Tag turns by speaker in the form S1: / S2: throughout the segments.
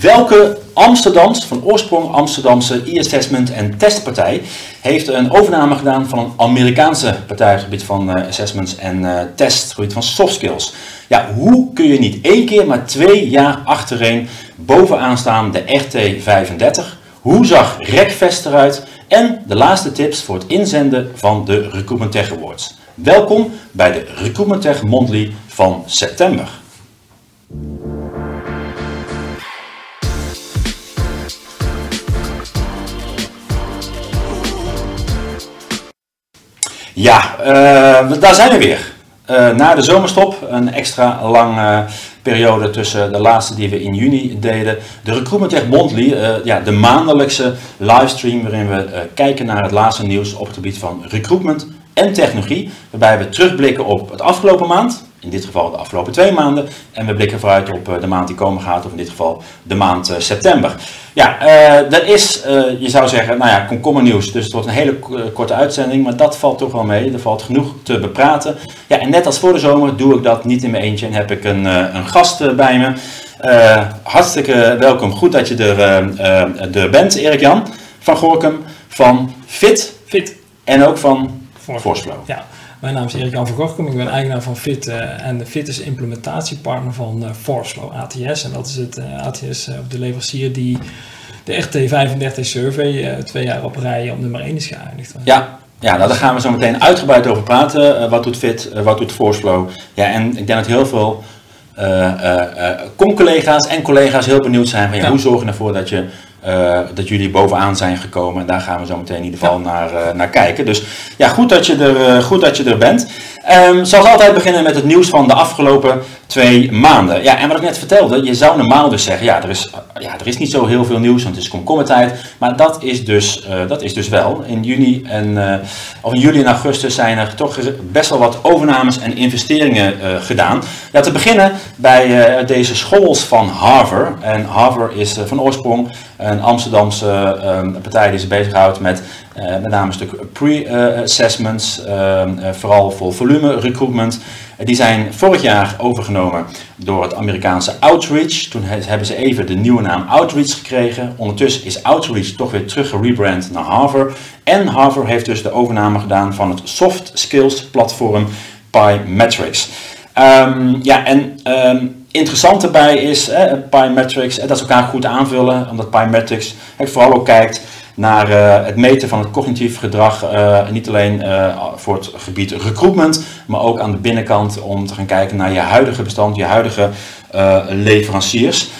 S1: Welke Amsterdams, van oorsprong Amsterdamse e-assessment en testpartij, heeft een overname gedaan van een Amerikaanse partij op het gebied van uh, assessments en uh, test, op het gebied van soft skills? Ja, hoe kun je niet één keer, maar twee jaar achtereen bovenaan staan de RT35? Hoe zag RecVest eruit? En de laatste tips voor het inzenden van de Recruitment Tech Awards. Welkom bij de Recruitment Tech Monthly van september. Ja, uh, daar zijn we weer. Uh, na de zomerstop, een extra lange periode tussen de laatste die we in juni deden. De Recruitment Tech Monthly, uh, ja, de maandelijkse livestream waarin we kijken naar het laatste nieuws op het gebied van recruitment en technologie. Waarbij we terugblikken op het afgelopen maand, in dit geval de afgelopen twee maanden. En we blikken vooruit op de maand die komen gaat, of in dit geval de maand september. Ja, uh, dat is, uh, je zou zeggen, nou ja, komkommernieuws. Dus het wordt een hele korte uitzending, maar dat valt toch wel mee. Er valt genoeg te bepraten. Ja, en net als voor de zomer doe ik dat niet in mijn eentje en heb ik een, uh, een gast bij me. hartstikke welkom. Goed dat je er, er bent, Erik-Jan van Gorkum van Fit.
S2: Fit.
S1: En ook van Forceflow.
S2: Ja. Mijn naam is Erik-Jan van Gorkum, ik ben eigenaar van FIT uh, en de FIT is implementatiepartner van uh, Forceflow ATS. En dat is het uh, ATS op de leverancier die de RT35 survey twee jaar op rij op nummer 1 is geëindigd.
S1: Ja, ja nou, daar gaan we zo meteen uitgebreid over praten. wat doet FIT, wat doet Forceflow? Ja, en ik denk dat heel veel com-collega's en collega's heel benieuwd zijn van ja, hoe zorg je ervoor dat je uh, dat jullie bovenaan zijn gekomen. En daar gaan we zo meteen in ieder geval naar, uh, naar kijken. Dus ja, goed dat je er, uh, goed dat je er bent. Um, zoals altijd beginnen met het nieuws van de afgelopen twee maanden. Ja, en wat ik net vertelde, je zou normaal dus zeggen, ja, er is, ja, er is niet zo heel veel nieuws, want het is komkommertijd. Maar dat is dus, dat is dus wel. In juni en, of in juli en augustus zijn er toch best wel wat overnames en investeringen gedaan. Ja, te beginnen bij deze schools van Harvard. En Harvard is van oorsprong een Amsterdamse um, partij die zich bezighoudt met met name een stuk pre-assessments, uh, vooral voor volume recruitment. die zijn vorig jaar overgenomen door het Amerikaanse Outreach. Toen hebben ze even de nieuwe naam Outreach gekregen. Ondertussen is Outreach toch weer terug gerebrand naar Harvard. En Harvard heeft dus de overname gedaan van het soft skills platform PyMetrics. Um, ja, en um, interessant daarbij is, eh, Pymetrics, dat ze elkaar goed aanvullen, omdat Pymetrics vooral ook kijkt naar uh, het meten van het cognitief gedrag, uh, niet alleen uh, voor het gebied recruitment, maar ook aan de binnenkant om te gaan kijken naar je huidige bestand, je huidige leveranciers.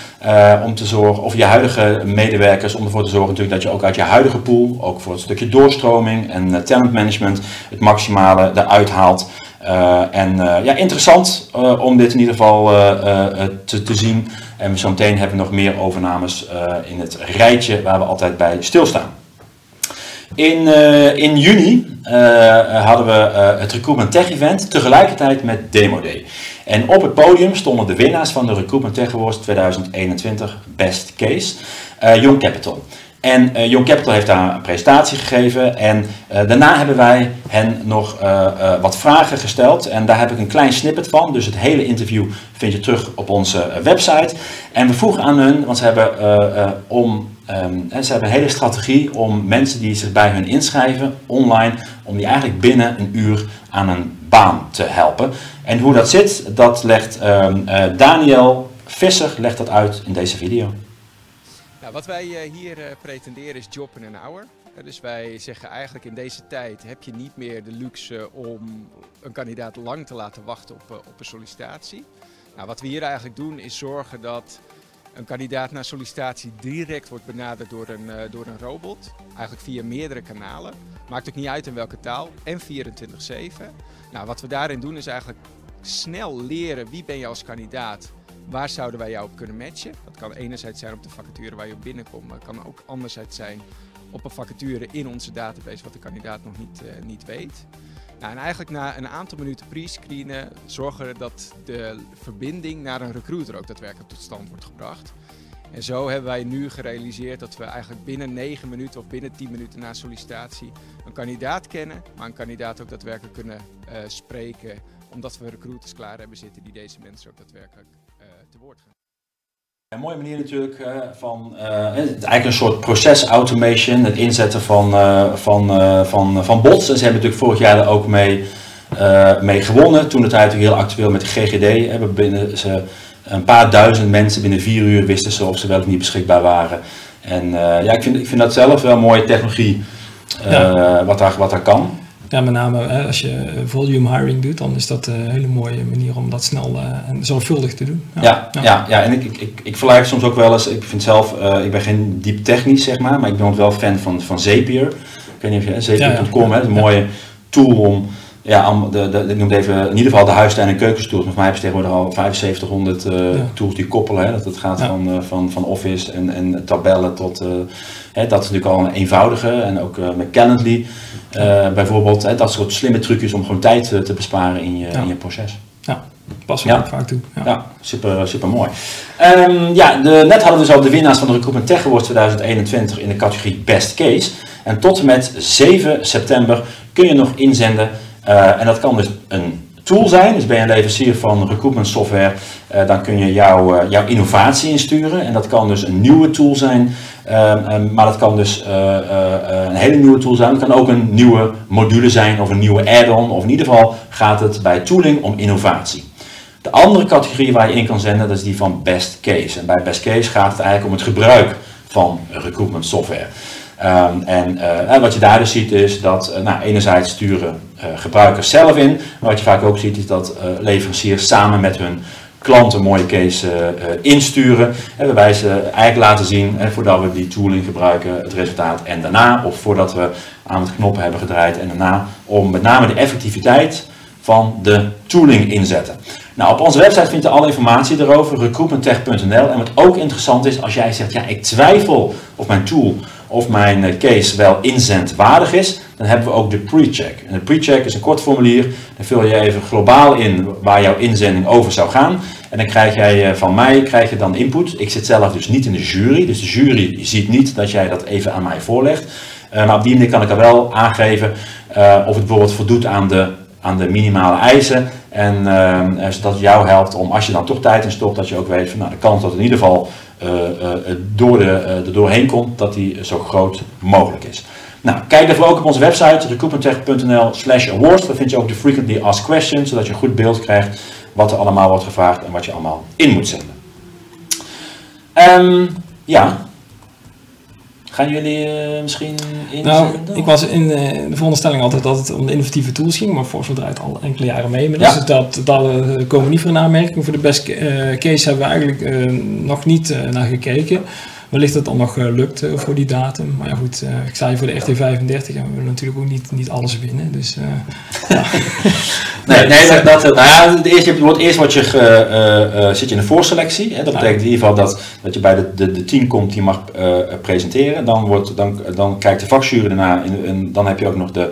S1: om te zorgen, of je huidige medewerkers, om ervoor te zorgen natuurlijk dat je ook uit je huidige pool, ook voor het stukje doorstroming en talentmanagement, het maximale eruit haalt. Uh, en uh, ja, interessant uh, om dit in ieder geval te, te, zien. En zo meteen hebben we nog meer overnames in het rijtje waar we altijd bij stilstaan. In, in juni hadden we het Recruitment Tech Event tegelijkertijd met Demo Day. En op het podium stonden de winnaars van de Recruitment Tech Awards 2021 Best Case, Young Capital. En uh, Young Capital heeft daar een presentatie gegeven. En uh, daarna hebben wij hen nog uh, wat vragen gesteld. En daar heb ik een klein snippet van. Dus het hele interview vind je terug op onze website. En we vroegen aan hun, want ze hebben, om, um, ze hebben een hele strategie om mensen die zich bij hun inschrijven online, om die eigenlijk binnen een uur aan een baan te helpen. En hoe dat zit, dat legt um, Daniel Visser legt dat uit in deze video.
S3: Nou, wat wij eh, hier uh, pretenderen is job in een hour. Uh, dus wij zeggen eigenlijk in deze tijd heb je niet meer de luxe om een kandidaat lang te laten wachten op, op een sollicitatie. Nou, wat we hier eigenlijk doen is zorgen dat een kandidaat naar sollicitatie direct wordt benaderd door een, door een robot. Eigenlijk via meerdere kanalen. Maakt ook niet uit in welke taal. En 24-7. Nou, wat we daarin doen is eigenlijk snel leren wie ben je als kandidaat Waar zouden wij jou op kunnen matchen? Dat kan enerzijds zijn op de vacature waar je op binnenkomt, maar het kan ook anderzijds zijn op een vacature in onze database wat de kandidaat nog niet, uh, niet weet. Nou, en eigenlijk na een aantal minuten pre-screenen zorgen we dat de verbinding naar een recruiter ook daadwerkelijk tot stand wordt gebracht. En zo hebben wij nu gerealiseerd dat we eigenlijk binnen 9 minuten of binnen 10 minuten na sollicitatie een kandidaat kennen, maar een kandidaat ook daadwerkelijk kunnen uh, spreken, omdat we recruiters klaar hebben zitten die deze mensen ook daadwerkelijk te woord gaan.
S1: Een mooie manier natuurlijk uh, van uh, eigenlijk een soort proces automation, het inzetten van, uh, van, van, van bots. En ze hebben natuurlijk vorig jaar er ook mee, mee gewonnen. Toen het eigenlijk heel actueel met de GGD. Hebben binnen ze een paar duizend mensen binnen vier uur wisten ze of ze wel of niet beschikbaar waren. En ja, ik vind, ik vind dat zelf wel mooie technologie ja. wat, daar, wat daar kan.
S2: Ja, met name als je volume hiring doet, dan is dat een hele mooie manier om dat snel en zorgvuldig te doen.
S1: Ja, ja, ja. ja, en ik, ik, ik, ik vergelijk soms ook wel eens, ik vind zelf, uh, ik ben geen diep technisch zeg maar, maar ik ben wel fan van, van Zapier. Ik weet niet of je, Zapier.com, ja, een mooie tool om, ja, de, de, ik noem het even, in ieder geval de huistuin- en keukentools. Voor mij hebben ze tegenwoordig al 7500 uh, tools die koppelen. Hè. Dat, dat gaat van, uh, van, van Office en, en tabellen tot, hè, dat is natuurlijk al een eenvoudige en ook met Calendly. Bijvoorbeeld hè, dat soort slimme trucjes om gewoon tijd te besparen in je, ja. in je proces.
S2: Ja, pas ja. vaak toe.
S1: Ja, ja super, super mooi. Um, ja, de, net hadden we dus al de winnaars van de Recruitment Tech Awards 2021 in de categorie Best Case. En tot en met 7 september kun je nog inzenden. Uh, en dat kan dus een tool zijn. Dus ben je een leverancier van recruitment software, uh, dan kun je jouw, uh, jouw innovatie insturen. En dat kan dus een nieuwe tool zijn, uh, um, maar dat kan dus een hele nieuwe tool zijn. Het kan ook een nieuwe module zijn of een nieuwe add-on. Of in ieder geval gaat het bij tooling om innovatie. De andere categorie waar je in kan zenden, dat is die van best case. En bij best case gaat het eigenlijk om het gebruik van recruitment software. Um, en wat je daar dus ziet is dat nou, enerzijds sturen gebruikers zelf in, maar wat je vaak ook ziet is dat leveranciers samen met hun klanten mooie case insturen. En waarbij ze eigenlijk laten zien, voordat we die tooling gebruiken, het resultaat en daarna, of voordat we aan het knoppen hebben gedraaid en daarna, om met name de effectiviteit van de tooling inzetten. Nou, op onze website vind je alle informatie erover, recruitmenttech.nl. En wat ook interessant is, als jij zegt, ja, ik twijfel of mijn tool of mijn case wel inzendwaardig is, dan hebben we ook de pre-check. En de pre-check is een kort formulier, dan vul je even globaal in waar jouw inzending over zou gaan. En dan krijg jij van mij krijg je dan input. Ik zit zelf dus niet in de jury, dus de jury ziet niet dat jij dat even aan mij voorlegt. Uh, maar op die manier kan ik er wel aangeven uh, of het bijvoorbeeld voldoet aan de, aan de minimale eisen. En zodat het jou helpt om, als je dan toch tijd in stopt, dat je ook weet van nou, de kans dat in ieder geval door de, er doorheen komt, dat die zo groot mogelijk is. Nou, kijk daarvoor ook op onze website recruitmenttech.nl slash awards. Daar vind je ook de frequently asked questions, zodat je een goed beeld krijgt wat er allemaal wordt gevraagd en wat je allemaal in moet zenden. Um, ja, Gaan jullie uh, misschien in?
S2: Nou, ik was in uh, de veronderstelling altijd dat het om de innovatieve tools ging, maar Force draait al enkele jaren mee. Maar ja. dus dat, dat uh, komen we niet voor een aanmerking. Voor de best case hebben we eigenlijk nog niet naar gekeken. Wellicht dat dan nog lukt voor die datum. Maar ja goed, ik sta hier voor de RT35 en we willen natuurlijk ook niet, niet alles winnen. Dus, ja.
S1: nee, nee, dat, dat, nou ja, de eerste, je wordt, eerst wat je ge, zit je in de voorselectie. Hè? Dat betekent in ieder geval dat, dat je bij de, de, de team komt die mag presenteren. Dan, wordt, dan, dan kijkt de vakjury ernaar en, en dan heb je ook nog de...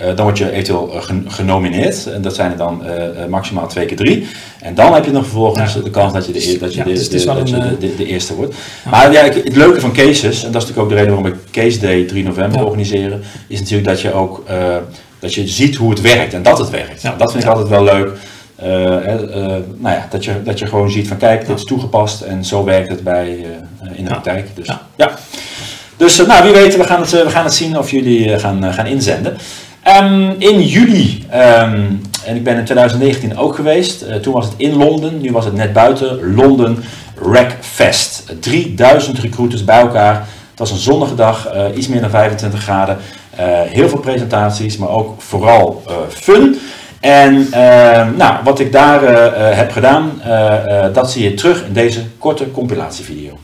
S1: Uh, dan word je eventueel genomineerd. En dat zijn er dan uh, maximaal twee keer drie. En dan heb je nog vervolgens ja. de kans dat je de, dat je ja, de, de, dat je de, de, de, eerste wordt. Ja. Maar ja, het leuke van cases, en dat is natuurlijk ook de reden waarom we Case Day 3 november organiseren, is natuurlijk dat je ook dat je ziet hoe het werkt en dat het werkt. Dat vind ik altijd wel leuk. Uh, nou ja, dat, je, dat je gewoon ziet van kijk, dit is toegepast en zo werkt het bij, in de praktijk. Dus, ja. dus nou, wie weet, we gaan het, we gaan het zien of jullie gaan, gaan inzenden. Um, in juli, um, en ik ben in 2019 ook geweest, uh, toen was het in Londen, nu was het net buiten, Londen Rackfest. 3000 recruiters bij elkaar. Het was een zonnige dag, uh, iets meer dan 25 graden. Uh, heel veel presentaties, maar ook vooral fun. En nou, wat ik daar heb gedaan, dat zie je terug in deze korte compilatievideo.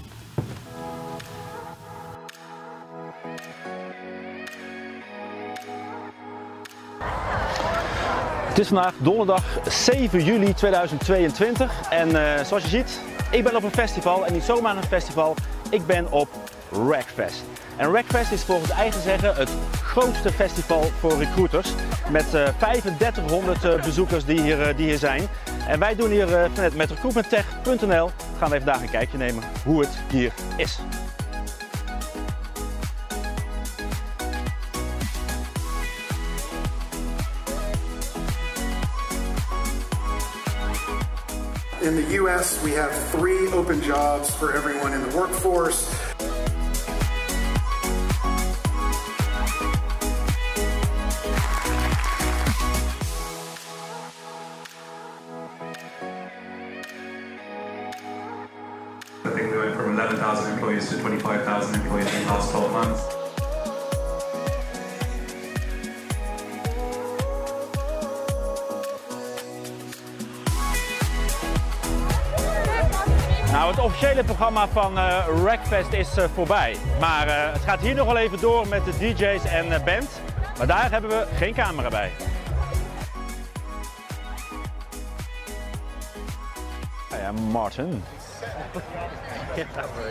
S1: Het is vandaag donderdag 7 juli 2022 en uh, zoals je ziet, ik ben op een festival en niet zomaar een festival, ik ben op Rackfest. En Rackfest is volgens eigen zeggen het grootste festival voor recruiters met uh, 3500 uh, bezoekers die hier, die hier zijn. En wij doen hier uh, met recruitmenttech.nl gaan even vandaag een kijkje nemen hoe het hier is.
S4: In the US, we have three open jobs for everyone in the workforce.
S5: Programma van uh, Rackfest is uh, voorbij. Maar uh, het gaat hier nog wel even door met de DJ's en band. Maar daar hebben we geen camera bij. I am Martin.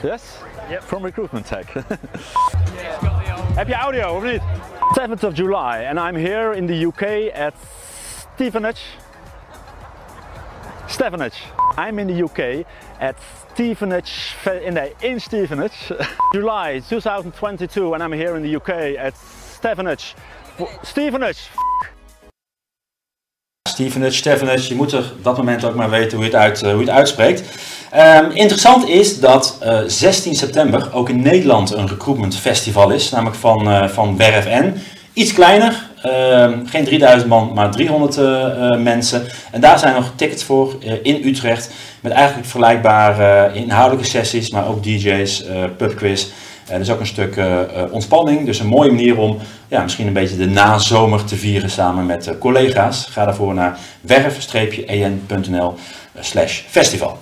S5: Yes? Yep. From Recruitment Tech. Heb je audio of niet? 7th of July and I'm here in the UK at Stevenage. Stevenage. I'm in the UK at Stevenage, in, in Stevenage, July 2022 and I'm here in the UK at Stevenage. Stevenage!
S1: Stevenage, Stevenage, je moet er op dat moment ook maar weten hoe je het, uit, hoe je het uitspreekt. Um, interessant is dat uh, 16 september ook in Nederland een recruitment festival is, namelijk van, uh, van. Iets kleiner, uh, geen 3000 man, maar 300 uh, mensen. En daar zijn nog tickets voor uh, in Utrecht. Met eigenlijk vergelijkbare inhoudelijke sessies, maar ook DJ's, pubquiz. er is ook een stuk ontspanning. Dus een mooie manier om ja, misschien een beetje de nazomer te vieren samen met collega's. Ga daarvoor naar werf-en.nl slash festival.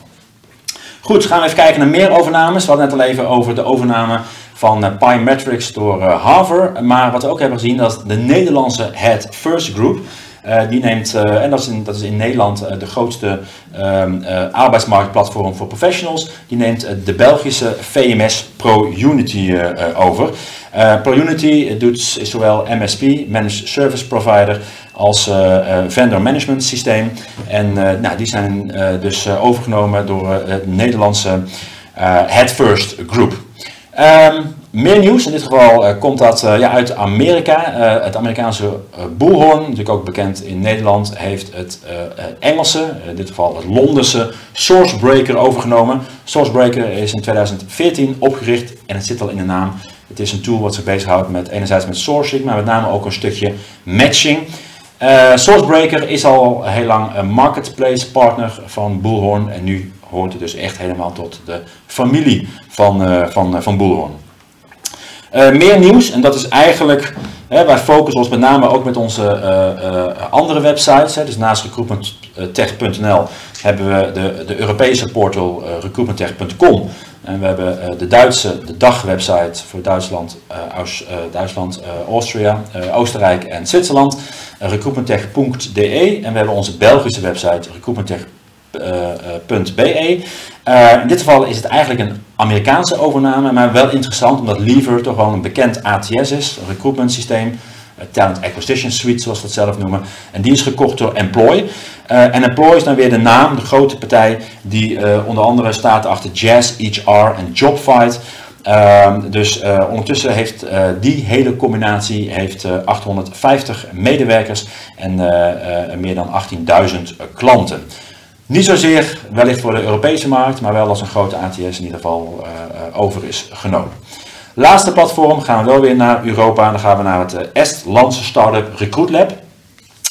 S1: Goed, gaan we even kijken naar meer overnames. We hadden net al even over de overname van uh, Pymetrics door uh, Harvard. Maar wat we ook hebben gezien, dat de Nederlandse Head First Group. Uh, die neemt, en dat is in, dat is in Nederland de grootste ehm, arbeidsmarktplatform voor professionals, die neemt de Belgische VMS ProUnity over. ProUnity doet, is zowel MSP, Managed Service Provider, als vendor management systeem. En nou, die zijn dus overgenomen door het Nederlandse Head First Group. Um, meer nieuws, in dit geval uh, komt dat uh, ja, uit Amerika. Uh, het Amerikaanse Bullhorn, natuurlijk ook bekend in Nederland, heeft het Engelse, in dit geval het Londense Sourcebreaker overgenomen. Sourcebreaker is in 2014 opgericht en het zit al in de naam. Het is een tool wat zich bezighoudt met enerzijds met sourcing, maar met name ook een stukje matching. Sourcebreaker is al heel lang een marketplace partner van Bullhorn en nu hoort het dus echt helemaal tot de familie van, uh, van, uh, van Bullhorn. Uh, meer nieuws, en dat is eigenlijk, hè, wij focussen ons met name ook met onze andere websites. Dus naast recruitmenttech.nl hebben we de, de Europese portal recruitmenttech.com. En we hebben de Duitse, de dagwebsite voor Duitsland, Aus, Duitsland Austria, Oostenrijk en Zwitserland, recruitmenttech.de. En we hebben onze Belgische website recruitmenttech.de uh, in dit geval is het eigenlijk een Amerikaanse overname, maar wel interessant omdat Lever toch wel een bekend ATS is, recruitment systeem. Talent Acquisition Suite, zoals we het zelf noemen. En die is gekocht door Employ. en Employ is dan weer de naam, de grote partij, die onder andere staat achter Jazz, HR en Jobfight. Ehm, dus ondertussen heeft die hele combinatie heeft, 850 medewerkers en meer dan 18.000 klanten. Niet zozeer wellicht voor de Europese markt, maar wel als een grote ATS in ieder geval uh, over is genomen. Laatste platform gaan we wel weer naar Europa. Dan gaan we naar het uh, Estlandse start-up Recruit Lab.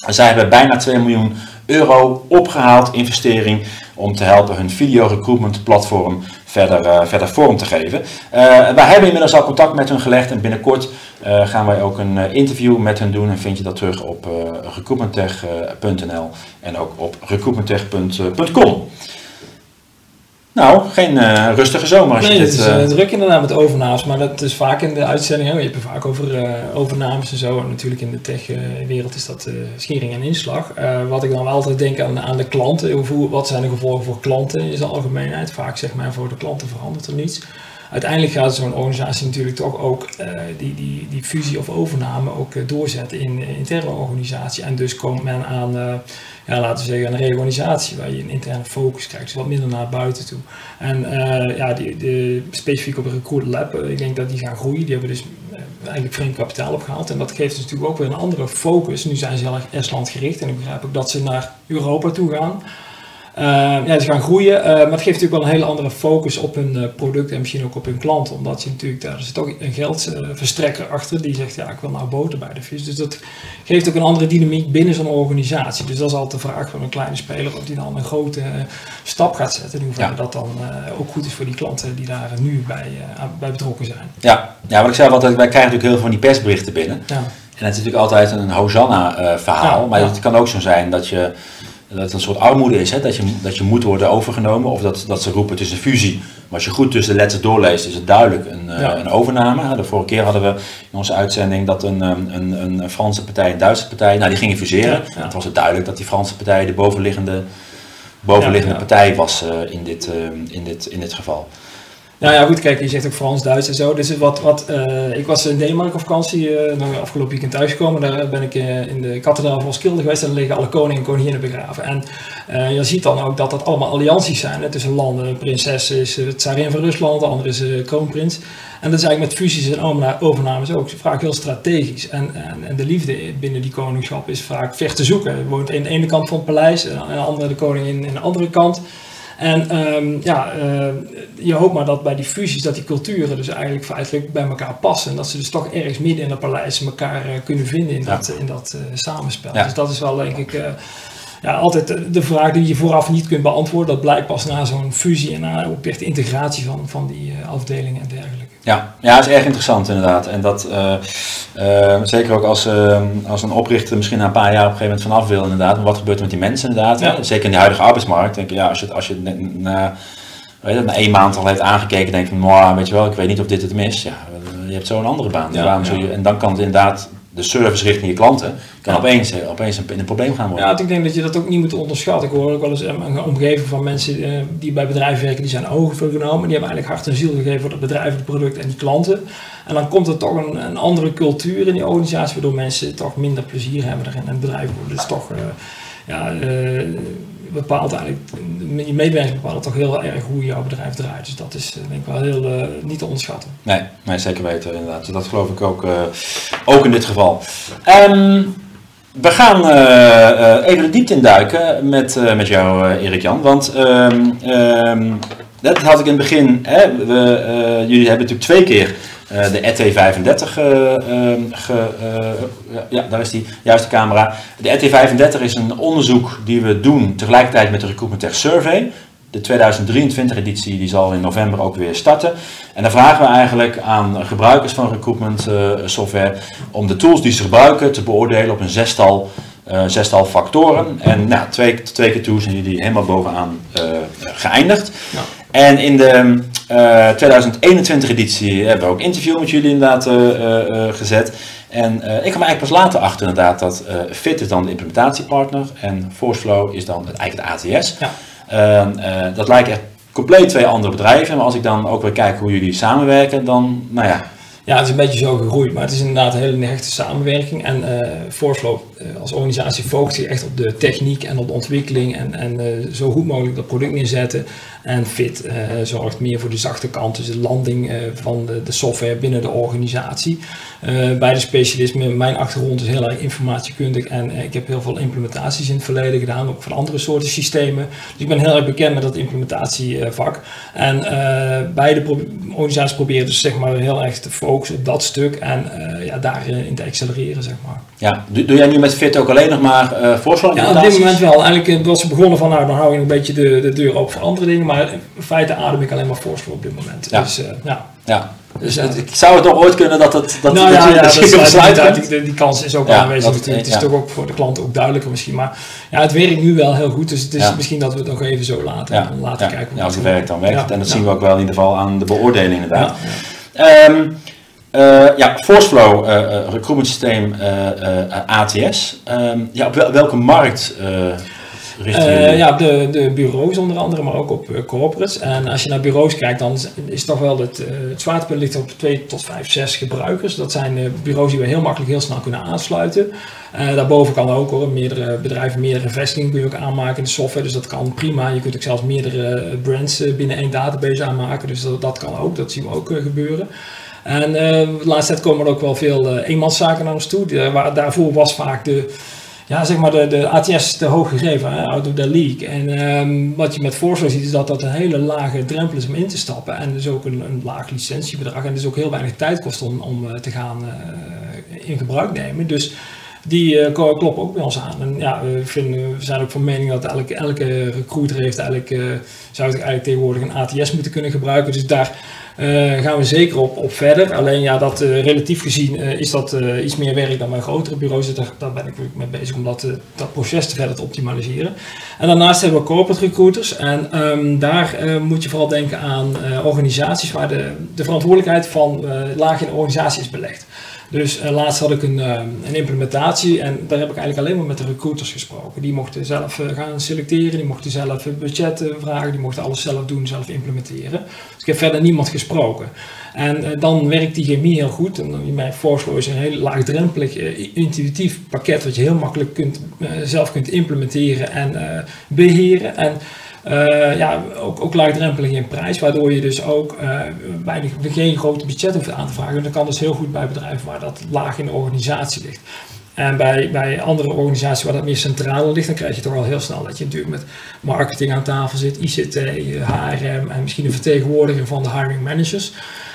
S1: Zij hebben bijna 2 miljoen euro opgehaald investering om te helpen hun video recruitment platform verder, verder vorm te geven. Uh, wij hebben inmiddels al contact met hun gelegd en binnenkort uh, gaan wij ook een interview met hen doen en vind je dat terug op recruitmenttech.nl en ook op recruitmenttech.com. Nou, geen uh, rustige zomer. Als
S2: nee,
S1: je
S2: dit,
S1: dit,
S2: is uh, druk inderdaad met overnames, maar dat is vaak in de uitzendingen. Je hebt het vaak over uh, overnames en zo. En natuurlijk in de tech-wereld is dat schering en inslag. wat ik dan wel altijd denk aan, aan de klanten. Hoe, wat zijn de gevolgen voor klanten in zijn algemeenheid? Vaak zeg maar voor de klanten verandert er niets. Uiteindelijk gaat zo'n organisatie natuurlijk toch ook die, die, die fusie of overname ook doorzetten in de interne organisatie. En dus komt men aan ja, laten we zeggen, een reorganisatie waar je een interne focus krijgt, dus wat minder naar buiten toe. En ja, die, de, specifiek op Recruit Lab, ik denk dat die gaan groeien. Die hebben dus eigenlijk vreemd kapitaal opgehaald. En dat geeft dus natuurlijk ook weer een andere focus. Nu zijn ze heel erg Estland gericht en ik begrijp ook dat ze naar Europa toe gaan. Uh, ja, ze gaan groeien, uh, maar het geeft natuurlijk wel een hele andere focus op hun uh, product en misschien ook op hun klanten. Omdat je natuurlijk, daar zit ook een geldverstrekker achter die zegt, ja, ik wil nou boter bij de vis. Dus dat geeft ook een andere dynamiek binnen zo'n organisatie. Dus dat is altijd de vraag van een kleine speler of die dan een grote stap gaat zetten. In hoeverre ja. dat dan ook goed is voor die klanten die daar nu bij, bij betrokken zijn.
S1: Ja. ja, wat ik zei altijd, wij krijgen natuurlijk heel veel van die persberichten binnen. Ja. En het is natuurlijk altijd een Hosanna-verhaal. Ja, maar het kan ook zo zijn dat je dat het een soort armoede is, hè? Dat, je, dat je moet worden overgenomen of dat, dat ze roepen het is een fusie. Maar als je goed tussen de letters doorleest, is het duidelijk een, ja. een overname. De vorige keer hadden we in onze uitzending dat een, een, een Franse partij en een Duitse partij, nou die gingen fuseren. Ja, Het was het duidelijk dat die Franse partij de bovenliggende, bovenliggende partij was uh, in, dit, uh, in, dit, in dit geval.
S2: Nou ja, goed, kijk, je zegt ook Frans, Duits en zo. Dus wat, wat, uh, ik was in Denemarken op vakantie, uh, afgelopen weekend thuisgekomen. Daar ben ik uh, in de kathedraal van Skilde geweest en daar liggen alle koningen en koninginnen begraven. En je ziet dan ook dat dat allemaal allianties zijn hè, tussen landen. Een prinses is het tsarin van Rusland, de andere is kroonprins. En dat is eigenlijk met fusies en overnames ook vaak heel strategisch. En, en, en, de liefde binnen die koningschap is vaak ver te zoeken. Je woont in de ene kant van het paleis en aan de andere de koning in, in de andere kant. En um, ja, uh, je hoopt maar dat bij die fusies, dat die culturen dus eigenlijk feitelijk bij elkaar passen. En dat ze dus toch ergens midden in dat paleis elkaar uh, kunnen vinden in ja. dat, in dat uh, samenspel. Ja. Dus dat is wel denk ik ja, altijd de vraag die je vooraf niet kunt beantwoorden. Dat blijkt pas na zo'n fusie en na ook echt integratie van, van die afdelingen en dergelijke.
S1: Ja, ja, is erg interessant inderdaad. En dat zeker ook als, als een oprichter misschien na een paar jaar op een gegeven moment vanaf wil inderdaad. Maar wat gebeurt er met die mensen inderdaad? Ja. Zeker in de huidige arbeidsmarkt. Denk je, ja, als je, als je na, weet je, na één maand al heeft aangekeken, denk je, nou, weet je wel, ik weet niet of dit het is. Ja, je hebt zo een andere baan. Ja, waarom ja. je, en dan kan het inderdaad de service richting je klanten kan opeens, opeens een, in een probleem gaan worden.
S2: Ja, ik denk dat je dat ook niet moet onderschatten. Ik hoor ook wel eens een omgeving van mensen uh, die bij bedrijven werken, die zijn overgenomen. Die hebben eigenlijk hart en ziel gegeven voor het bedrijf, het product en die klanten. En dan komt er toch een, een andere cultuur in die organisatie, waardoor mensen toch minder plezier hebben erin. En bedrijf wordt dus toch... Ja, bepaalt eigenlijk, je medewerkers bepalen toch heel erg hoe jouw bedrijf draait. Dus dat is denk ik wel heel uh, niet te onderschatten.
S1: Nee, nee, zeker weten inderdaad. Dat geloof ik ook, uh, ook in dit geval. Um, we gaan even de diepte induiken met, met jou, Erik-Jan. Want um, dat had ik in het begin. Hè, we, jullie hebben natuurlijk twee keer uh, de ET35, uh, ge, uh, ja, daar is die juiste camera. De ET35 is een onderzoek die we doen tegelijkertijd met de Recruitment Tech Survey. De 2023 editie die zal in november ook weer starten. En dan vragen we eigenlijk aan gebruikers van recruitment software om de tools die ze gebruiken te beoordelen op een zestal, zestal factoren. En nou, twee, twee keer toe zijn jullie helemaal bovenaan geëindigd. Ja. En in de uh, 2021 editie hebben we ook interview met jullie inderdaad uh, uh, gezet. En ik kwam eigenlijk pas later achter inderdaad dat Fit is dan de implementatiepartner en Forceflow is dan het, eigenlijk het ATS. Ja. Ehm, dat lijken echt compleet twee andere bedrijven. Maar als ik dan ook weer kijk hoe jullie samenwerken, dan nou ja,
S2: ja, het is een beetje zo gegroeid, maar het is inderdaad een hele hechte samenwerking. En uh, als organisatie focust zich echt op de techniek en op de ontwikkeling en, en uh, zo goed mogelijk dat product neerzetten. En Fit zorgt meer voor de zachte kant, dus de landing van de, de, software binnen de organisatie. bij de specialisme, mijn achtergrond is heel erg informatiekundig en ik heb heel veel implementaties in het verleden gedaan, ook van andere soorten systemen. Dus ik ben heel erg bekend met dat implementatievak. En beide pro organisaties proberen dus zeg maar heel erg te focussen op dat stuk en ja, daarin te accelereren, zeg maar.
S1: Ja, doe, doe jij nu met Fit ook alleen nog maar uh, voorslag?
S2: Ja, op dit moment wel. Eigenlijk was ze begonnen van, nou, dan hou je een beetje de, de deur open voor andere dingen, maar in feite adem ik alleen maar voorslag op dit moment. Ja. Dus, uh, ja.
S1: ja. Dus het, zou het toch ooit kunnen dat het dat,
S2: nou, dat ja, je dat, dat die, die, kans is ook wel aanwezig. Het is toch ook voor de klant ook duidelijker misschien. Maar ja, het werkt nu wel heel goed. Dus het is misschien dat we het nog even zo laten, ja. laten kijken.
S1: Ja, als het werkt dan werkt het. En dat zien we ook wel in ieder geval aan de beoordeling inderdaad. Um, uh, ja, Forceflow uh, uh, recruitment systeem ATS. Um, ja, op wel, welke markt
S2: uh, ja, de, de bureaus onder andere, maar ook op corporates. En als je naar bureaus kijkt, dan is toch wel het, het zwaartepunt ligt op 2 tot 5, 6 gebruikers. Dat zijn bureaus die we heel makkelijk heel snel kunnen aansluiten. daarboven kan ook hoor, meerdere bedrijven, meerdere vestigingen kun je ook aanmaken in de software. Dus dat kan prima. Je kunt ook zelfs meerdere brands binnen één database aanmaken. Dus dat, dat kan ook, dat zien we ook gebeuren. En uh, de laatste tijd komen er ook wel veel uh, eenmanszaken naar ons toe. waar, daarvoor was vaak de, ja, zeg maar de, de ATS te hoog gegeven, hè, out of the league. En ehm, wat je met Forzo ziet is dat dat een hele lage drempel is om in te stappen. En dus ook een, een laag licentiebedrag. En dus ook heel weinig tijd kost om, om eh, te gaan eh, in gebruik nemen. Dus die uh, kloppen ook bij ons aan. En ja, we, vinden, we zijn ook van mening dat elke, elke recruiter heeft eigenlijk, uh, zou eigenlijk tegenwoordig een ATS moeten kunnen gebruiken. Dus daar gaan we zeker op, op verder. Alleen ja, dat relatief gezien is dat iets meer werk dan bij grotere bureaus. Dus daar, ben ik mee bezig om dat, dat proces te verder te optimaliseren. En daarnaast hebben we corporate recruiters. En um, daar moet je vooral denken aan organisaties waar de, de verantwoordelijkheid van laag in de organisatie is belegd. Dus uh, laatst had ik een, uh, een, implementatie en daar heb ik eigenlijk alleen maar met de recruiters gesproken. Die mochten zelf uh, gaan selecteren, die mochten zelf budgetten vragen, die mochten alles zelf doen, zelf implementeren. Dus ik heb verder niemand gesproken. En dan werkt die chemie heel goed. En mijn Forceflow is een heel laagdrempelig, intuïtief pakket wat je heel makkelijk kunt, zelf kunt implementeren en beheren. En uh, ja, ook, ook laagdrempelig in prijs, waardoor je dus ook uh, weinig, geen grote budget hoeft aan te vragen. En dat kan dus heel goed bij bedrijven waar dat laag in de organisatie ligt. En bij, bij andere organisaties waar dat meer centraal ligt, dan krijg je toch al heel snel dat je natuurlijk met marketing aan tafel zit, ICT, HRM en misschien een vertegenwoordiger van de hiring managers.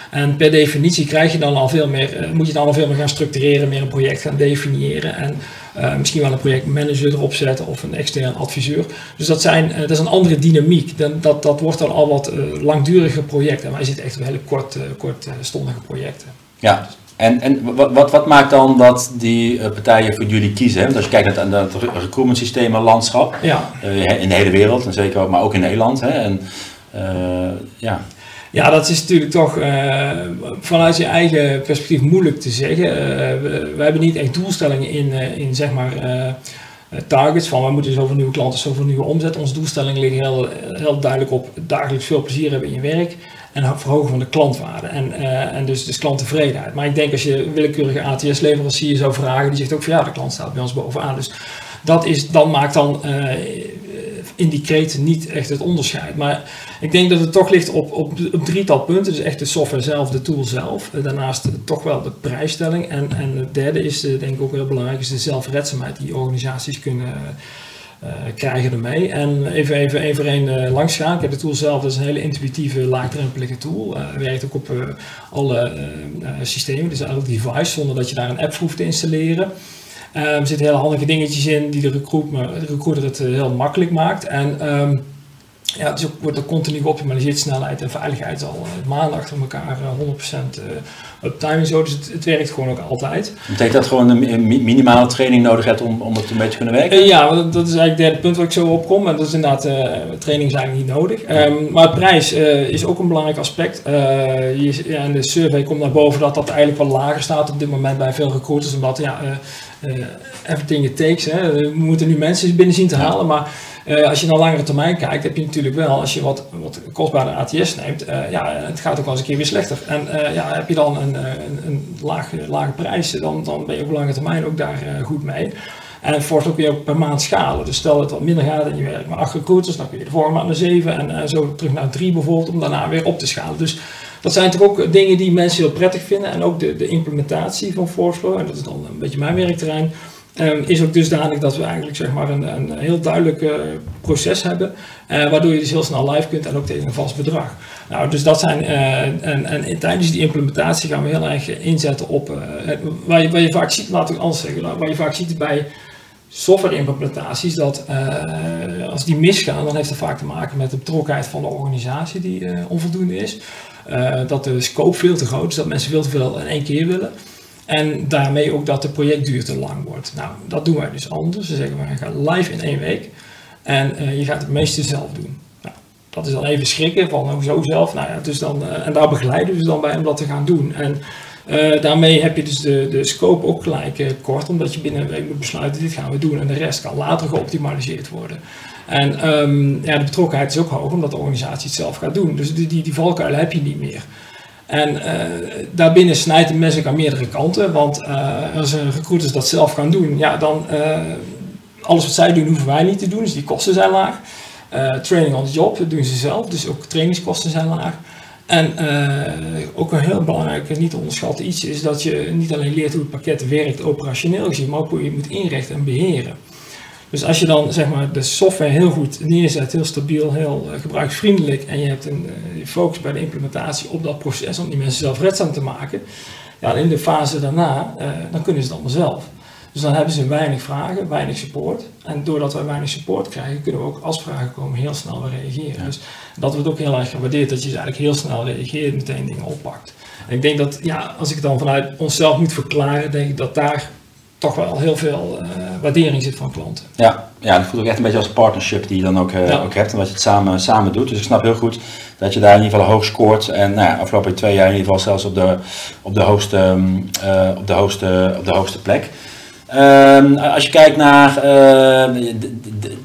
S2: En per definitie krijg je dan al veel meer, moet je dan al veel meer gaan structureren, meer een project gaan definiëren. En uh, misschien wel een projectmanager erop zetten of een extern adviseur. Dus dat, zijn, uh, dat is een andere dynamiek. Dan, dat, dat wordt dan al wat uh, langdurige projecten. En wij zitten echt op hele kort, kortstondige projecten.
S1: Ja, en, en wat, wat, wat, maakt dan dat die partijen voor jullie kiezen? Want als je kijkt naar het recruitment systemen landschap
S2: ja.
S1: in de hele wereld, en zeker ook, maar ook in Nederland. Hè, en, ja.
S2: Ja, dat is natuurlijk toch uh, vanuit je eigen perspectief moeilijk te zeggen. Uh, we, hebben niet echt doelstellingen in, uh, in zeg maar, targets van we moeten zoveel nieuwe klanten, zoveel nieuwe omzet. Onze doelstellingen liggen heel, heel duidelijk op dagelijks veel plezier hebben in je werk en verhogen van de klantwaarde en, en dus, dus klanttevredenheid. Maar ik denk als je willekeurige ATS-leverancier zou vragen, die zegt ook van ja, de klant staat bij ons bovenaan. Dus dat is, dan maakt dan in die niet echt het onderscheid. Maar ik denk dat het toch ligt op, op, op drietal punten. Dus echt de software zelf, de tool zelf. Daarnaast toch wel de prijsstelling. En, en het derde is denk ik ook heel belangrijk, is de zelfredzaamheid die organisaties kunnen uh, krijgen ermee. En even, even één voor langs gaan. Ik heb de tool zelf, dat is een hele intuïtieve, laagdrempelige tool. Uh, werkt ook op alle systemen, dus elk device, zonder dat je daar een app hoeft te installeren. Um, er zitten hele handige dingetjes in die de, recruit, recruiter het heel makkelijk maakt. En um, ja, het wordt er continu geoptimaliseerd, snelheid en veiligheid al maanden achter elkaar 100% uptime en zo. Dus het, het, werkt gewoon ook altijd.
S1: Betekent dat gewoon een minimale training nodig hebt om, om het een beetje te kunnen werken?
S2: Uh, ja, dat, dat is eigenlijk het derde punt waar ik zo op kom. En dat is inderdaad, uh, training is eigenlijk niet nodig. Um, maar prijs uh, is ook een belangrijk aspect. Je, ja, in de survey komt naar boven dat dat eigenlijk wel lager staat op dit moment bij veel recruiters. Omdat ja, everything it takes. Hè. We moeten nu mensen binnen zien te halen, maar uh, als je naar langere termijn kijkt, heb je natuurlijk wel, als je wat, wat kostbare ATS neemt, uh, ja, het gaat ook wel eens een keer weer slechter. En uh, ja, heb je dan een, een, een lage, lage prijs, dan, dan ben je op lange termijn ook daar goed mee. En wordt ook weer per maand schalen. Dus stel dat het wat minder gaat in je werk maar acht recruiters, dan kun je de vorige maand naar zeven en zo terug naar drie bijvoorbeeld, om daarna weer op te schalen. Dus dat zijn toch ook dingen die mensen heel prettig vinden. En ook de, de implementatie van Forceflow, en dat is dan een beetje mijn werkterrein, Um, is ook dusdanig dat we eigenlijk zeg maar een, een heel duidelijk uh, proces hebben, uh, waardoor je dus heel snel live kunt en ook tegen een vast bedrag. Nou, dus dat zijn, uh, en, en tijdens die implementatie gaan we heel erg inzetten op, waar, je, waar je vaak ziet, laat ik anders zeggen, waar je vaak ziet bij software implementaties, dat als die misgaan, dan heeft dat vaak te maken met de betrokkenheid van de organisatie die onvoldoende is. dat de scope veel te groot is, dat mensen veel te veel in één keer willen. En daarmee ook dat de projectduur te lang wordt. Nou, dat doen wij dus anders. We zeggen we gaan live in één week. En uh, je gaat het meeste zelf doen. Nou, dat is dan even schrikken van hoezo zelf. Nou ja, dus dan, uh, en daar begeleiden we dus dan bij om dat te gaan doen. En uh, daarmee heb je dus de, de scope ook gelijk kort, omdat je binnen een week moet besluiten, dit gaan we doen. En de rest kan later geoptimaliseerd worden. En um, ja, de betrokkenheid is ook hoog, omdat de organisatie het zelf gaat doen. Dus die, die, die valkuilen heb je niet meer. En uh, daarbinnen snijdt de mes aan meerdere kanten. Want uh, als recruiters dat zelf gaan doen, ja, dan uh, alles wat zij doen, hoeven wij niet te doen. Dus die kosten zijn laag. training on the job, dat doen ze zelf. Dus ook trainingskosten zijn laag. En eh, ook een heel belangrijk, niet te onderschatten iets is dat je niet alleen leert hoe het pakket werkt operationeel gezien, maar ook hoe je het moet inrichten en beheren. Dus als je dan zeg maar, de software heel goed neerzet, heel stabiel, heel uh, gebruiksvriendelijk en je hebt een uh, focus bij de implementatie op dat proces om die mensen zelfredzaam te maken, ja, in de fase daarna, uh, dan kunnen ze het allemaal zelf. Dus dan hebben ze weinig vragen, weinig support. En doordat wij weinig support krijgen, kunnen we ook als vragen komen heel snel weer reageren. Ja. Dus dat wordt ook heel erg gewaardeerd, dat je dus eigenlijk heel snel reageert, meteen dingen oppakt. En ik denk dat, ja, als ik het dan vanuit onszelf moet verklaren, denk ik dat daar toch wel heel veel uh, waardering zit van klanten.
S1: Ja, ja, dat voelt ook echt een beetje als partnership die je dan ook, ja. ook hebt en dat je het samen, samen doet. Dus ik snap heel goed dat je daar in ieder geval hoog scoort. En nou ja, afgelopen twee jaar in ieder geval zelfs op de, op de, hoogste, uh, op de, hoogste, op de hoogste plek. Um, als je kijkt naar, uh,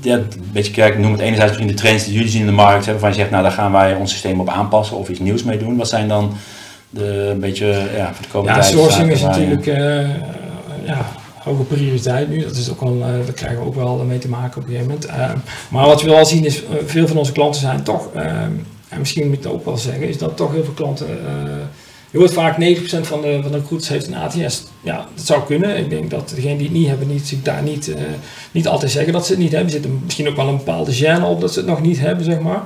S1: een beetje kijkt, noem het enerzijds misschien de trends die jullie zien in de markt, hè, waarvan je zegt, nou daar gaan wij ons systeem op aanpassen of iets nieuws mee doen. Wat zijn dan de, een beetje, ja, voor de komende
S2: ja,
S1: tijd?
S2: sourcing is natuurlijk, uh, ja, hoge prioriteit nu. Dat is ook al, uh, daar krijgen we ook wel mee te maken op een gegeven moment. Uh, maar wat we wel zien is, uh, veel van onze klanten zijn toch, en misschien moet ik het ook wel zeggen, is dat toch heel veel klanten je hoort vaak 90% van de, van de recruiters heeft een ATS. Ja, dat zou kunnen. Ik denk dat degenen die het niet hebben, niet, zich daar niet, niet altijd zeggen dat ze het niet hebben. Er zit misschien ook wel een bepaalde gêne op dat ze het nog niet hebben, zeg maar.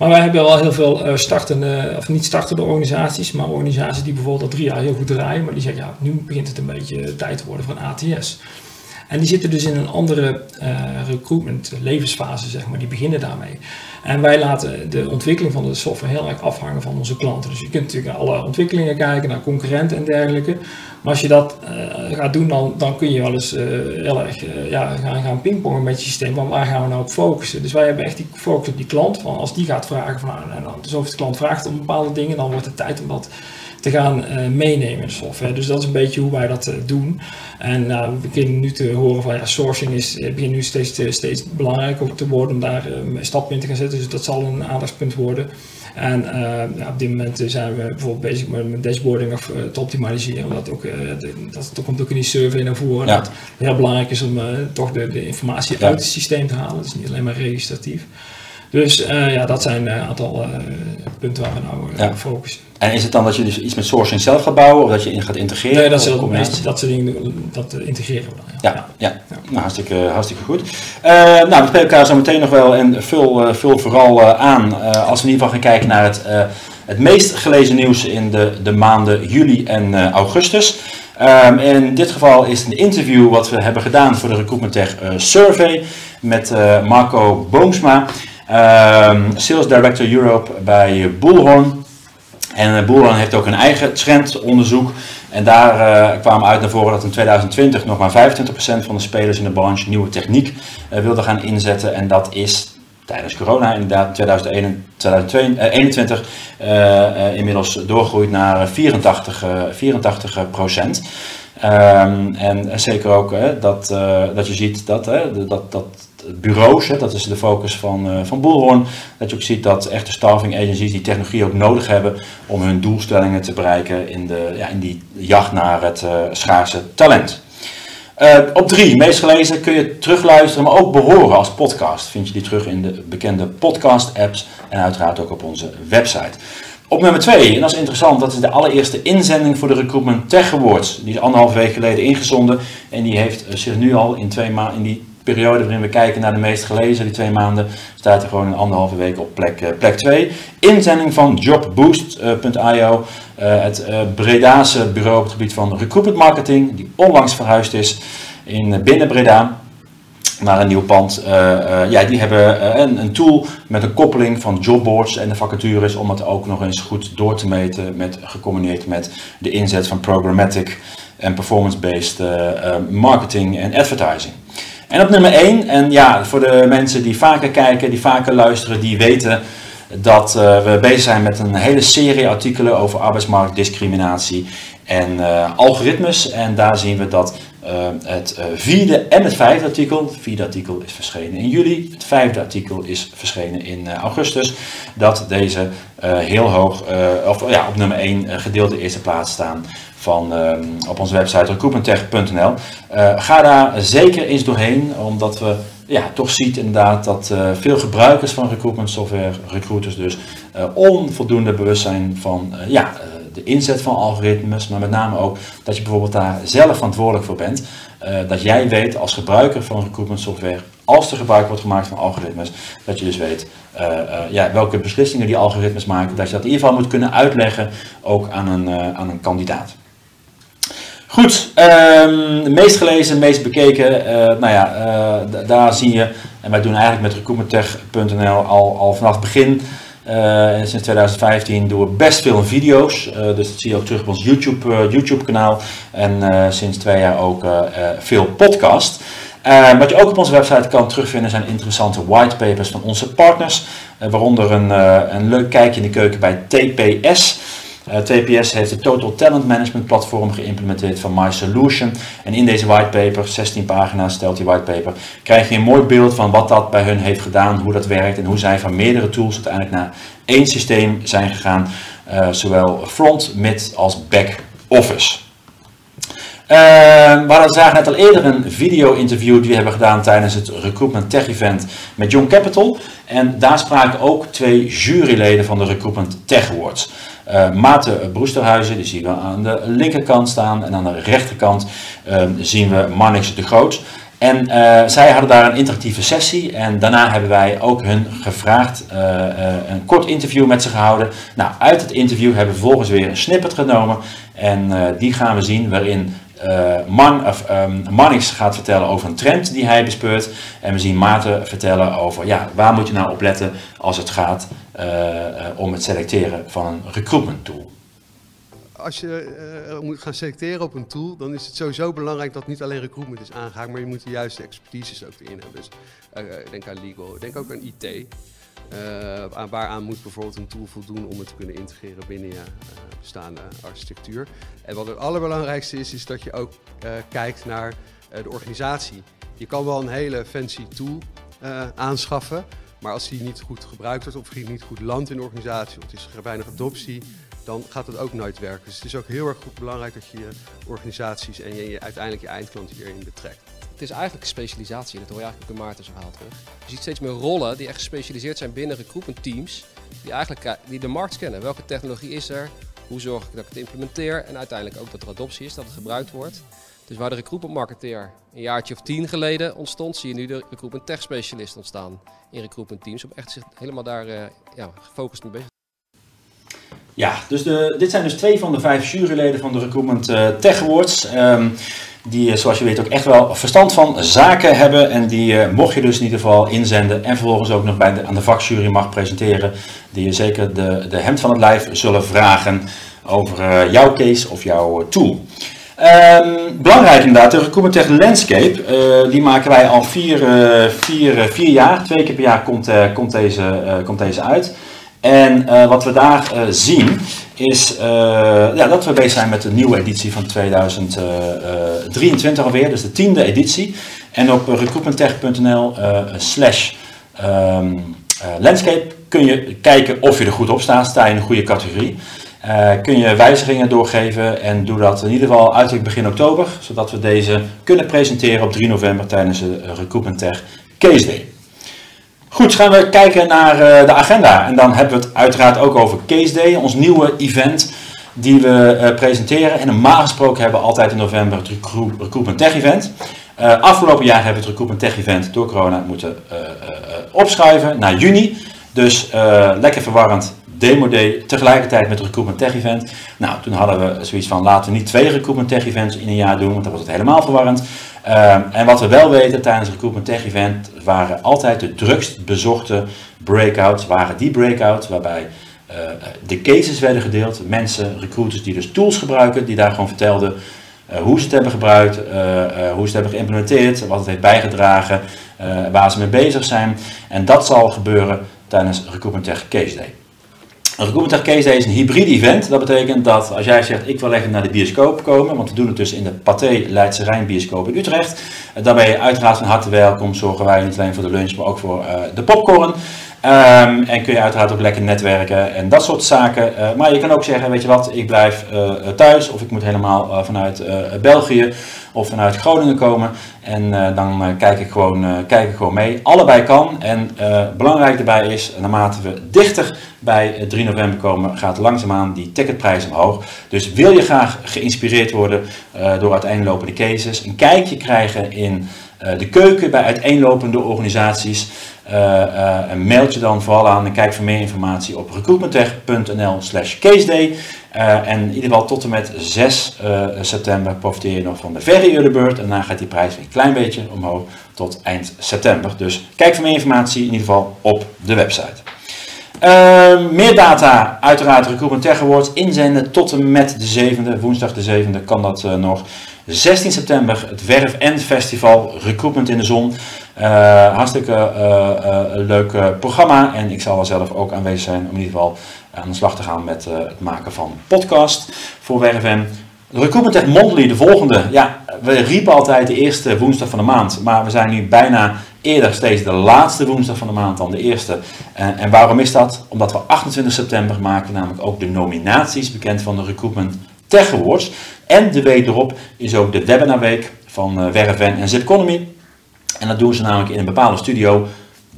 S2: Maar wij hebben wel heel veel uh, startende, of niet startende organisaties, maar organisaties die bijvoorbeeld al drie jaar heel goed draaien. Maar die zeggen, ja, nu begint het een beetje tijd te worden voor een ATS. En die zitten dus in een andere uh, recruitment levensfase, zeg maar. Die beginnen daarmee. En wij laten de ontwikkeling van de software heel erg afhangen van onze klanten. Dus je kunt natuurlijk naar alle ontwikkelingen kijken, naar concurrenten en dergelijke. Maar als je dat uh, gaat doen, dan, dan kun je wel eens uh, heel erg uh, ja, gaan, gaan pingpongen met je systeem. Van waar gaan we nou op focussen? Dus wij hebben echt die focus op die klant. Van als die gaat vragen, van, nou, en dan, dus of de klant vraagt om bepaalde dingen, dan wordt het tijd om dat te gaan meenemen in software. Dus dat is een beetje hoe wij dat doen. En uh, we beginnen nu te horen van ja, sourcing is, begint nu steeds, steeds belangrijker te worden om daar stappen in te gaan zetten. Dus dat zal een aandachtspunt worden. En ja, op dit moment zijn we bijvoorbeeld bezig met, met dashboarding of, te optimaliseren. Dat, ook, dat, dat komt ook in die survey naar voren. Ja. Dat het heel belangrijk is om toch de, de informatie uit het systeem te halen. Dus niet alleen maar registratief. Dus uh, ja, dat zijn een aantal uh, punten waar we nou ja. focussen.
S1: En is het dan dat je dus iets met sourcing zelf gaat bouwen of dat je in gaat integreren?
S2: Nee, dat, is meest, dat soort dingen, dat integreren we dan.
S1: Ja, ja, ja. ja. Nou, hartstikke, hartstikke goed. nou, we spreken elkaar zo meteen nog wel en vul, vul vooral aan als we in ieder geval gaan kijken naar het, het meest gelezen nieuws in de, de maanden juli en augustus. Um, in dit geval is het een interview wat we hebben gedaan voor de Recruitment Tech Survey met Marco Boomsma. Um, Sales Director Europe bij Bullhorn. En Bullhorn heeft ook een eigen trendonderzoek. En daar uh, kwam uit naar voren dat in 2020 nog maar 25% van de spelers in de branche nieuwe techniek uh, wilden gaan inzetten. En dat is tijdens corona inderdaad 2021 uh, inmiddels doorgegroeid naar 84, 84 procent. Um, en zeker ook dat, dat je ziet dat, dat, dat bureaus, hè, dat is de focus van, uh, van Bullhorn, dat je ook ziet dat echte staffing agencies die technologie ook nodig hebben om hun doelstellingen te bereiken in, de, ja, in die jacht naar het uh, schaarse talent. Uh, op drie, meest gelezen, kun je terugluisteren, maar ook behoren als podcast. Vind je die terug in de bekende podcast-apps en uiteraard ook op onze website. Op nummer 2, en dat is interessant, dat is de allereerste inzending voor de Recruitment Tech Awards. Die is anderhalve week geleden ingezonden en die heeft zich nu al in twee maanden, in die periode waarin we kijken naar de meest gelezen, die twee maanden, staat er gewoon een anderhalve week op plek, uh, plek 2. Inzending van jobboost.io, uh, het uh, Bredaanse bureau op het gebied van recruitment marketing, die onlangs verhuisd is in binnen Breda naar een nieuw pand. ja, die hebben een, een, tool met een koppeling van jobboards en de vacatures om het ook nog eens goed door te meten, met, gecombineerd met de inzet van programmatic en performance-based marketing en advertising. En op nummer 1, en ja, voor de mensen die vaker kijken, die vaker luisteren, die weten dat uh, we bezig zijn met een hele serie artikelen over arbeidsmarktdiscriminatie en uh, algoritmes. En daar zien we dat uh, het vierde en het vijfde artikel, het vierde artikel is verschenen in juli, het vijfde artikel is verschenen in augustus, dat deze heel hoog, of ja, op nummer 1 gedeelde eerste plaats staan van, uh, op onze website recruitmenttech.nl. Uh, ga daar zeker eens doorheen, omdat we ja, toch ziet inderdaad dat eh, veel gebruikers van recruitment software, recruiters dus, uh, onvoldoende bewust zijn van ja, de inzet van algoritmes, maar met name ook dat je bijvoorbeeld daar zelf verantwoordelijk voor bent. dat jij weet als gebruiker van recruitment software, als er gebruik wordt gemaakt van algoritmes, dat je dus weet ja, welke beslissingen die algoritmes maken, dat je dat in ieder geval moet kunnen uitleggen ook aan een, aan een kandidaat. Goed, um, meest gelezen, meest bekeken, uh, nou ja, uh, daar zie je, en wij doen eigenlijk met recruitmenttech.nl al, al vanaf het begin, uh, sinds 2015 doen we best veel video's, dus dat zie je ook terug op ons YouTube, YouTube kanaal en sinds twee jaar ook veel podcast. wat je ook op onze website kan terugvinden zijn interessante whitepapers van onze partners, waaronder een, een leuk kijkje in de keuken bij TPS. Eh, TPS heeft het Total Talent Management platform geïmplementeerd van My Solution. En in deze whitepaper, 16 pagina's stelt die whitepaper, krijg je een mooi beeld van wat dat bij hun heeft gedaan, hoe dat werkt en hoe zij van meerdere tools uiteindelijk naar één systeem zijn gegaan. Uh, zowel front, mid als back office. Uh, we zagen net al eerder een video-interview die we hebben gedaan tijdens het Recruitment Tech Event met John Capital. En daar spraken ook twee juryleden van de Recruitment Tech Awards. Uh, Maarten Broesterhuizen, die zien we aan de linkerkant staan. En aan de rechterkant uh, zien we Marnix de Groot. En uh, zij hadden daar een interactieve sessie. En daarna hebben wij ook hun gevraagd een kort interview met ze gehouden. Nou, uit het interview hebben we vervolgens weer een snippet genomen. En die gaan we zien waarin uh, Man, of, Mannix gaat vertellen over een trend die hij bespeurt. En we zien Maarten vertellen over ja, waar moet je nou op letten als het gaat uh, om het selecteren van een recruitment tool.
S6: Als je moet gaan selecteren op een tool, dan is het sowieso belangrijk dat niet alleen recruitment is aangehaakt, maar je moet de juiste expertise ook erin hebben. Dus denk aan legal, denk ook aan IT. Uh, waaraan moet bijvoorbeeld een tool voldoen om het te kunnen integreren binnen je uh, bestaande architectuur. En wat het allerbelangrijkste is, is dat je ook uh, kijkt naar de organisatie. Je kan wel een hele fancy tool aanschaffen, maar als die niet goed gebruikt wordt of die niet goed landt in de organisatie of is weinig adoptie, dan gaat het ook nooit werken. Dus het is ook heel erg goed belangrijk dat je je organisaties en je, je uiteindelijk je eindklant hierin betrekt
S7: het is eigenlijk specialisatie. Dat hoor je eigenlijk ook in Maarten's verhaal terug. Je ziet steeds meer rollen die echt gespecialiseerd zijn binnen recruitment teams. Die eigenlijk die de markt kennen. Welke technologie is er? Hoe zorg ik dat ik het implementeer? En uiteindelijk ook dat er adoptie is, dat het gebruikt wordt. Dus waar de recruitment marketeer een jaartje of tien geleden ontstond, zie je nu de recruitment tech specialist ontstaan in recruitment teams. Om echt zich helemaal daar uh, ja, gefocust mee bezig
S1: ja, dus de, dit zijn dus twee van de vijf juryleden van de Recruitment uh, Tech Awards. Um, die, eh, zoals je weet, ook echt wel verstand van zaken hebben. En die uh, mocht je dus in ieder geval inzenden en vervolgens ook nog bij de, aan de vakjury mag presenteren. Die je zeker de, de hemd van het lijf zullen vragen over uh, jouw case of jouw tool. Um, belangrijk inderdaad, de Recruitment Landscape, die maken wij al vier, vier, vier jaar. Twee keer per jaar komt, komt, deze, komt deze uit. En wat we daar zien is uh, ja, dat we bezig zijn met de nieuwe editie van 2023 alweer, dus de tiende editie. En op recruitmenttech.nl slash um, landscape kun je kijken of je er goed op staat, sta je in een goede categorie. kun je wijzigingen doorgeven en doe dat in ieder geval uiterlijk begin oktober, zodat we deze kunnen presenteren op 3 november tijdens de Recruitment Tech Case Day. Goed, gaan we kijken naar uh, de agenda. En dan hebben we het uiteraard ook over Case Day, ons nieuwe event die we uh, presenteren. En normaal gesproken hebben we altijd in november het Recruitment Tech Event. Uh, afgelopen jaar hebben we het Recruitment Tech Event door corona moeten opschuiven naar juni. Dus lekker verwarrend Demo Day tegelijkertijd met het Recruitment Tech Event. Nou, toen hadden we zoiets van laten we niet twee Recruitment Tech Events in een jaar doen, want dan was het helemaal verwarrend. Um, en wat we wel weten tijdens het Recruitment Tech Event waren altijd de drukst bezochte breakouts, waren die breakouts waarbij uh, de cases werden gedeeld. Mensen, recruiters die dus tools gebruiken, die daar gewoon vertelden uh, hoe ze het hebben gebruikt, uh, hoe ze het hebben geïmplementeerd, wat het heeft bijgedragen, waar ze mee bezig zijn. En dat zal gebeuren tijdens Recruitment Tech Case Day. Een Recruitment Case is een hybride event. Dat betekent dat als jij zegt ik wil even naar de bioscoop komen, want we doen het dus in de Pathé Leidse Rijn bioscoop in Utrecht. Dan ben je uiteraard van harte welkom. Zorgen wij niet alleen voor de lunch, maar ook voor uh, de popcorn. Ehm, en kun je uiteraard ook lekker netwerken en dat soort zaken. Eh, maar je kan ook zeggen, weet je wat, ik blijf eh, thuis of ik moet helemaal eh, vanuit eh, België of vanuit Groningen komen. En eh, dan eh, kijk, ik gewoon, eh, kijk ik gewoon mee. Allebei kan. En belangrijk daarbij is, naarmate we dichter bij eh, 3 november komen, gaat langzaamaan die ticketprijs omhoog. Dus wil je graag geïnspireerd worden door uiteenlopende cases, een kijkje krijgen in de keuken bij uiteenlopende organisaties, eh, een mailtje dan vooral aan en kijk voor meer informatie op recruitmenttech.nl slash caseday. Eh, en in ieder geval tot en met 6 eh, september profiteer je nog van de early bird. En daarna gaat die prijs weer een klein beetje omhoog tot eind september. Dus kijk voor meer informatie in ieder geval op de website. Ehm, meer data, uiteraard Recruitment Tech Awards inzenden tot en met de 7e, woensdag de 7e kan dat eh, nog. 16 september het Werf en Festival Recruitment in de Zon. Hartstikke leuk programma en ik zal er zelf ook aanwezig zijn om in ieder geval aan de slag te gaan met eh, het maken van podcast voor. De Recruitment Tech Monthly, de volgende. Ja, we riepen altijd de eerste woensdag van de maand, maar we zijn nu bijna eerder steeds de laatste woensdag van de maand dan de eerste. En, en waarom is dat? Omdat we 28 september maken namelijk ook de nominaties bekend van de Recruitment Tech Awards. En de week erop is ook de webinarweek van WRFN en Zipconomy. En dat doen ze namelijk in een bepaalde studio.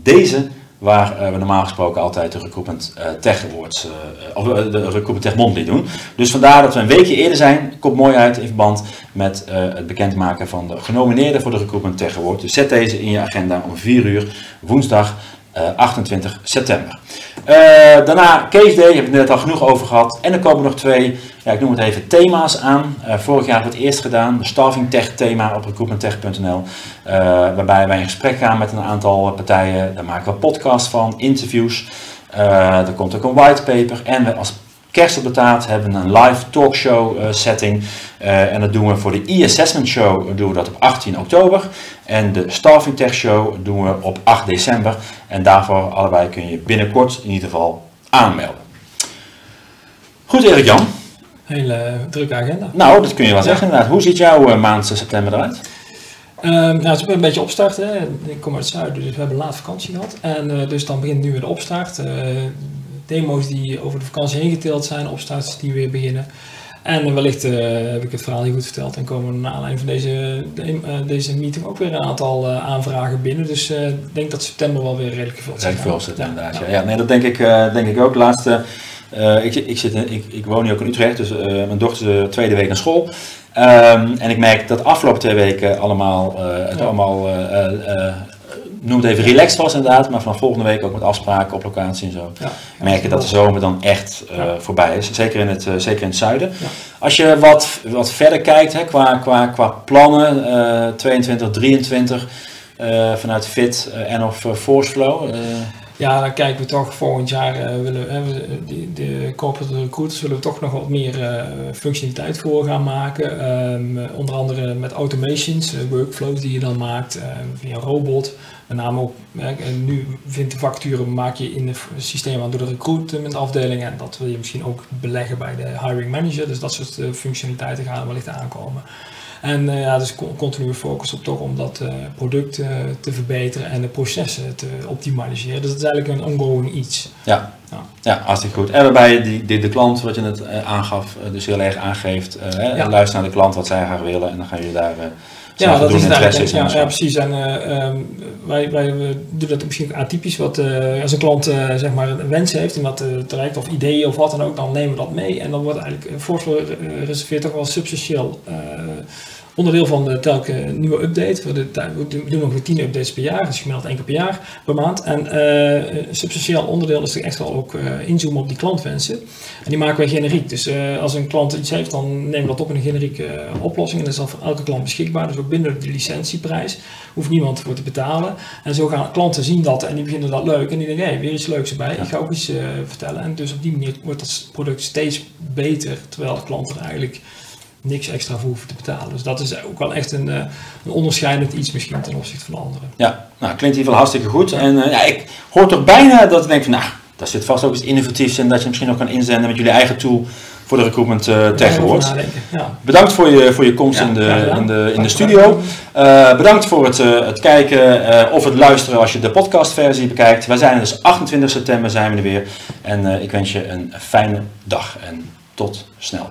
S1: Deze, waar uh, we normaal gesproken altijd de Recruitment uh, Tech Awards, uh, of de Recruitment Tech Monthly doen. Dus vandaar dat we een weekje eerder zijn. Komt mooi uit in verband met het bekendmaken van de genomineerden voor de Recruitment Tech Award. Dus zet deze in je agenda om 4 uur woensdag 28 september. Daarna Case Day, heb ik net al genoeg over gehad. En er komen nog twee ja, ik noem het even thema's aan. Uh, vorig jaar hebben we het eerst gedaan, de Staffing Tech thema op recruitmenttech.nl. Uh, waarbij wij in gesprek gaan met een aantal partijen. Daar maken we podcasts van, interviews. Er komt ook een whitepaper. En we als kerst op de taart hebben een live talkshow setting. en dat doen we voor de e-assessment show doen we dat op 18 oktober. En de Staffing Tech show doen we op 8 december. En daarvoor allebei kun je binnenkort in ieder geval aanmelden. Goed Erik Jan
S2: hele drukke agenda.
S1: Nou, dat kun je wel zeggen inderdaad. Hoe ziet jouw maand september eruit?
S2: Um, nou, het is een beetje opstart. Hè. Ik kom uit het zuiden, dus we hebben laat vakantie gehad. En uh, dus dan begint nu weer de opstart. Uh, demo's die over de vakantie heen geteeld zijn, opstarts die weer beginnen. En wellicht heb ik het verhaal niet goed verteld en komen naar aanleiding van deze, de, deze meeting ook weer een aantal aanvragen binnen. Dus ik denk dat september wel weer redelijk veel
S1: zit. Redelijk veel zit inderdaad. Ja. ja, nee, dat denk ik, denk ik ook. Laatste ik, ik, zit, ik, ik, woon nu ook in Utrecht, dus mijn dochter is de tweede week naar school. Um, en ik merk dat de afgelopen twee weken allemaal, uh, het ja. allemaal noem het even relaxed was inderdaad, maar vanaf volgende week ook met afspraken op locatie en zo. Ja, merk je dat de zomer dan echt ja. voorbij is, zeker in het, zeker in het zuiden. Als je wat, wat verder kijkt hè, qua, qua, qua plannen, 22, 23, vanuit Fit en of Forceflow.
S2: Ja, dan kijken we toch volgend jaar, uh, willen, uh, de, de corporate recruiters willen we toch nog wat meer uh, functionaliteit voor gaan maken. Um, onder andere met automations, workflows die je dan maakt via robot. Met name ook, nu vindt de facturen maak je in het systeem aan door de recruitment afdeling en dat wil je misschien ook beleggen bij de hiring manager. Dus dat soort functionaliteiten gaan wellicht aankomen. En uh, ja, dus continue focus op toch om dat uh, product te verbeteren en de processen te optimaliseren. Dus dat is eigenlijk een ongoing iets.
S1: Ja, ja. ja hartstikke goed. En waarbij die, die, de klant, wat je net aangaf, dus heel erg aangeeft, ja. luister naar de klant wat zij graag willen en dan gaan jullie daar...
S2: Ja, dat is het eigenlijk. Ja, ja, precies. En um, wij, wij doen dat misschien atypisch. Wat, als een klant zeg maar een wens heeft en dat terecht of ideeën of wat dan ook, dan nemen we dat mee. En dan wordt eigenlijk Forceflow reserveert toch wel substantieel onderdeel van de telke nieuwe update. We doen ongeveer 10 updates per jaar, dus gemiddeld één keer per jaar, per maand. En uh, een substantieel onderdeel is er echt wel ook uh, inzoomen op die klantwensen. En die maken we generiek. Dus als een klant iets heeft, dan nemen we dat op in een generieke oplossing. En dat is dan voor elke klant beschikbaar. Dus ook binnen de licentieprijs hoeft niemand voor te betalen. En zo gaan klanten zien dat en die beginnen dat leuk. En die denken, hé, hey, weer iets leuks erbij. Ik ga ook iets vertellen. En dus op die manier wordt dat product steeds beter, terwijl de klant er eigenlijk niks extra voor hoeven te betalen. Dus dat is ook wel echt een, uh, een onderscheidend iets misschien ten opzichte van anderen.
S1: Ja, nou klinkt in ieder geval hartstikke goed. En uh, ja, ik hoor toch bijna dat ik denk van nou, daar zit vast ook iets innovatiefs in dat je misschien nog kan inzenden met jullie eigen tool. voor de recruitment uh,
S2: Daarover
S1: tegenwoordig.
S2: Ja.
S1: Bedankt voor je, voor je komst
S2: Ja,
S1: in, de, in, de, in de studio. Eh, bedankt voor het, eh, het kijken eh, of het luisteren als je de podcastversie bekijkt. Wij zijn er dus 28 september zijn we er weer. En eh, ik wens je een fijne dag en tot snel.